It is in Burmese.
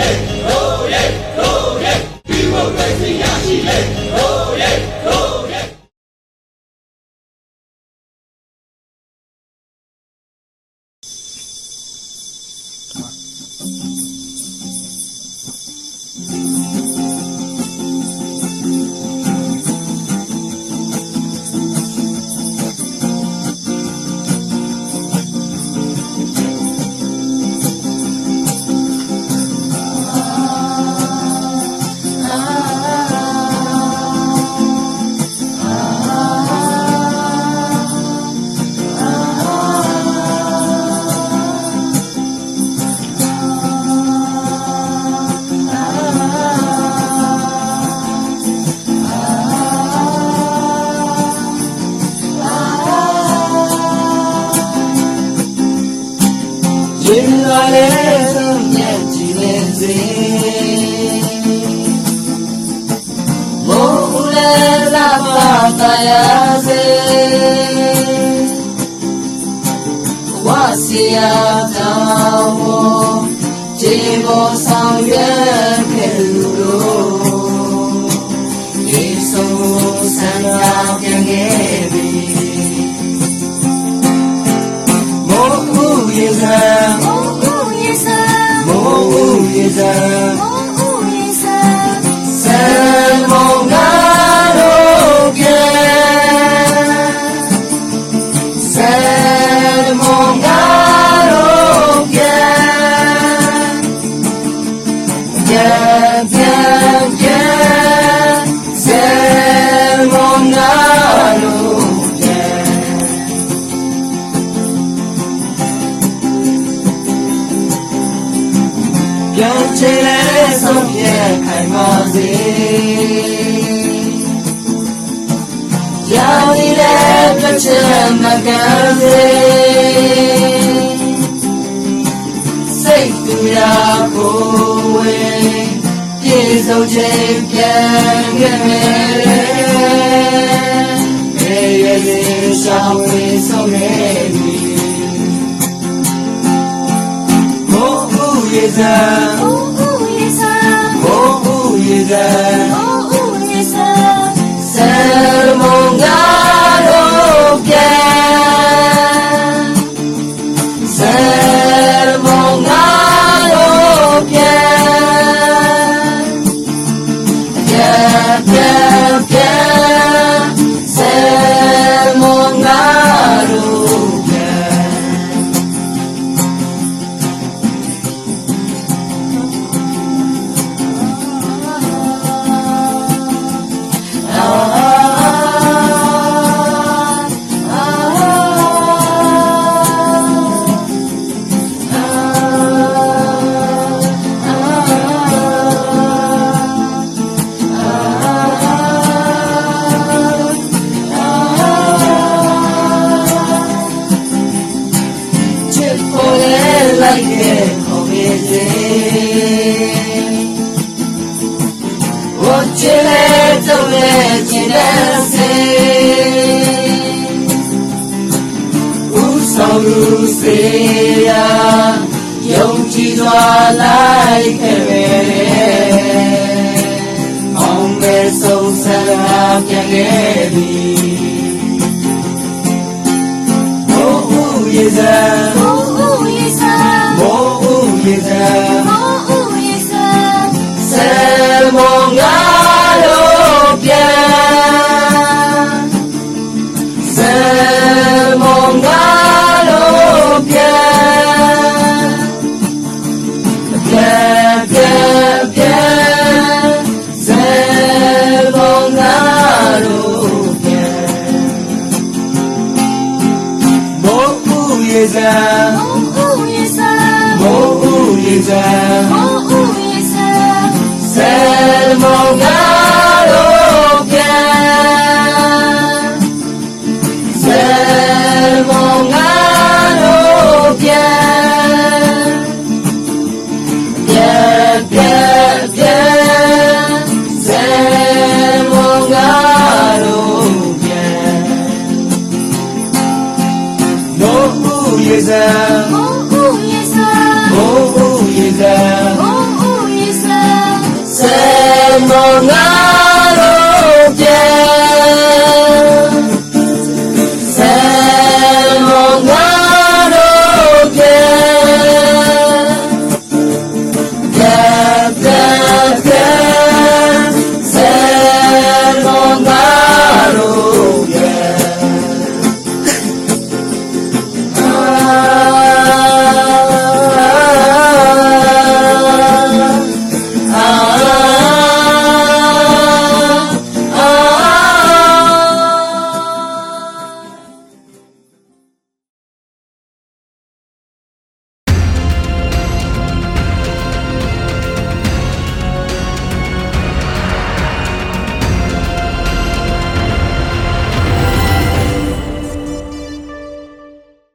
Hey! Aleluia te dizer Monguler da batalha Wasia tao Chibo sang စေရောင်ရည်တဲ့ပြချက်မကန်စေစိတ်သူများကိုဝေပြေဆုံးခြင်းပြန်ခဲ့မယ်ရေရည်ဆောင်ဝေဆုံးခဲ့ပြီ Jesus. that ကျင်းလဲတုံးလဲကျင်းလဲစေဦးဆောင်လူစေရာယုံကြည်စွာလိုက်ခဲ့ပေအောင်မဲဆုံးဆရာပြန်ခဲ့သည် Oh, oh, yes, Mon ou Mon Mon bien, bien, bien, seulement galopien. güzel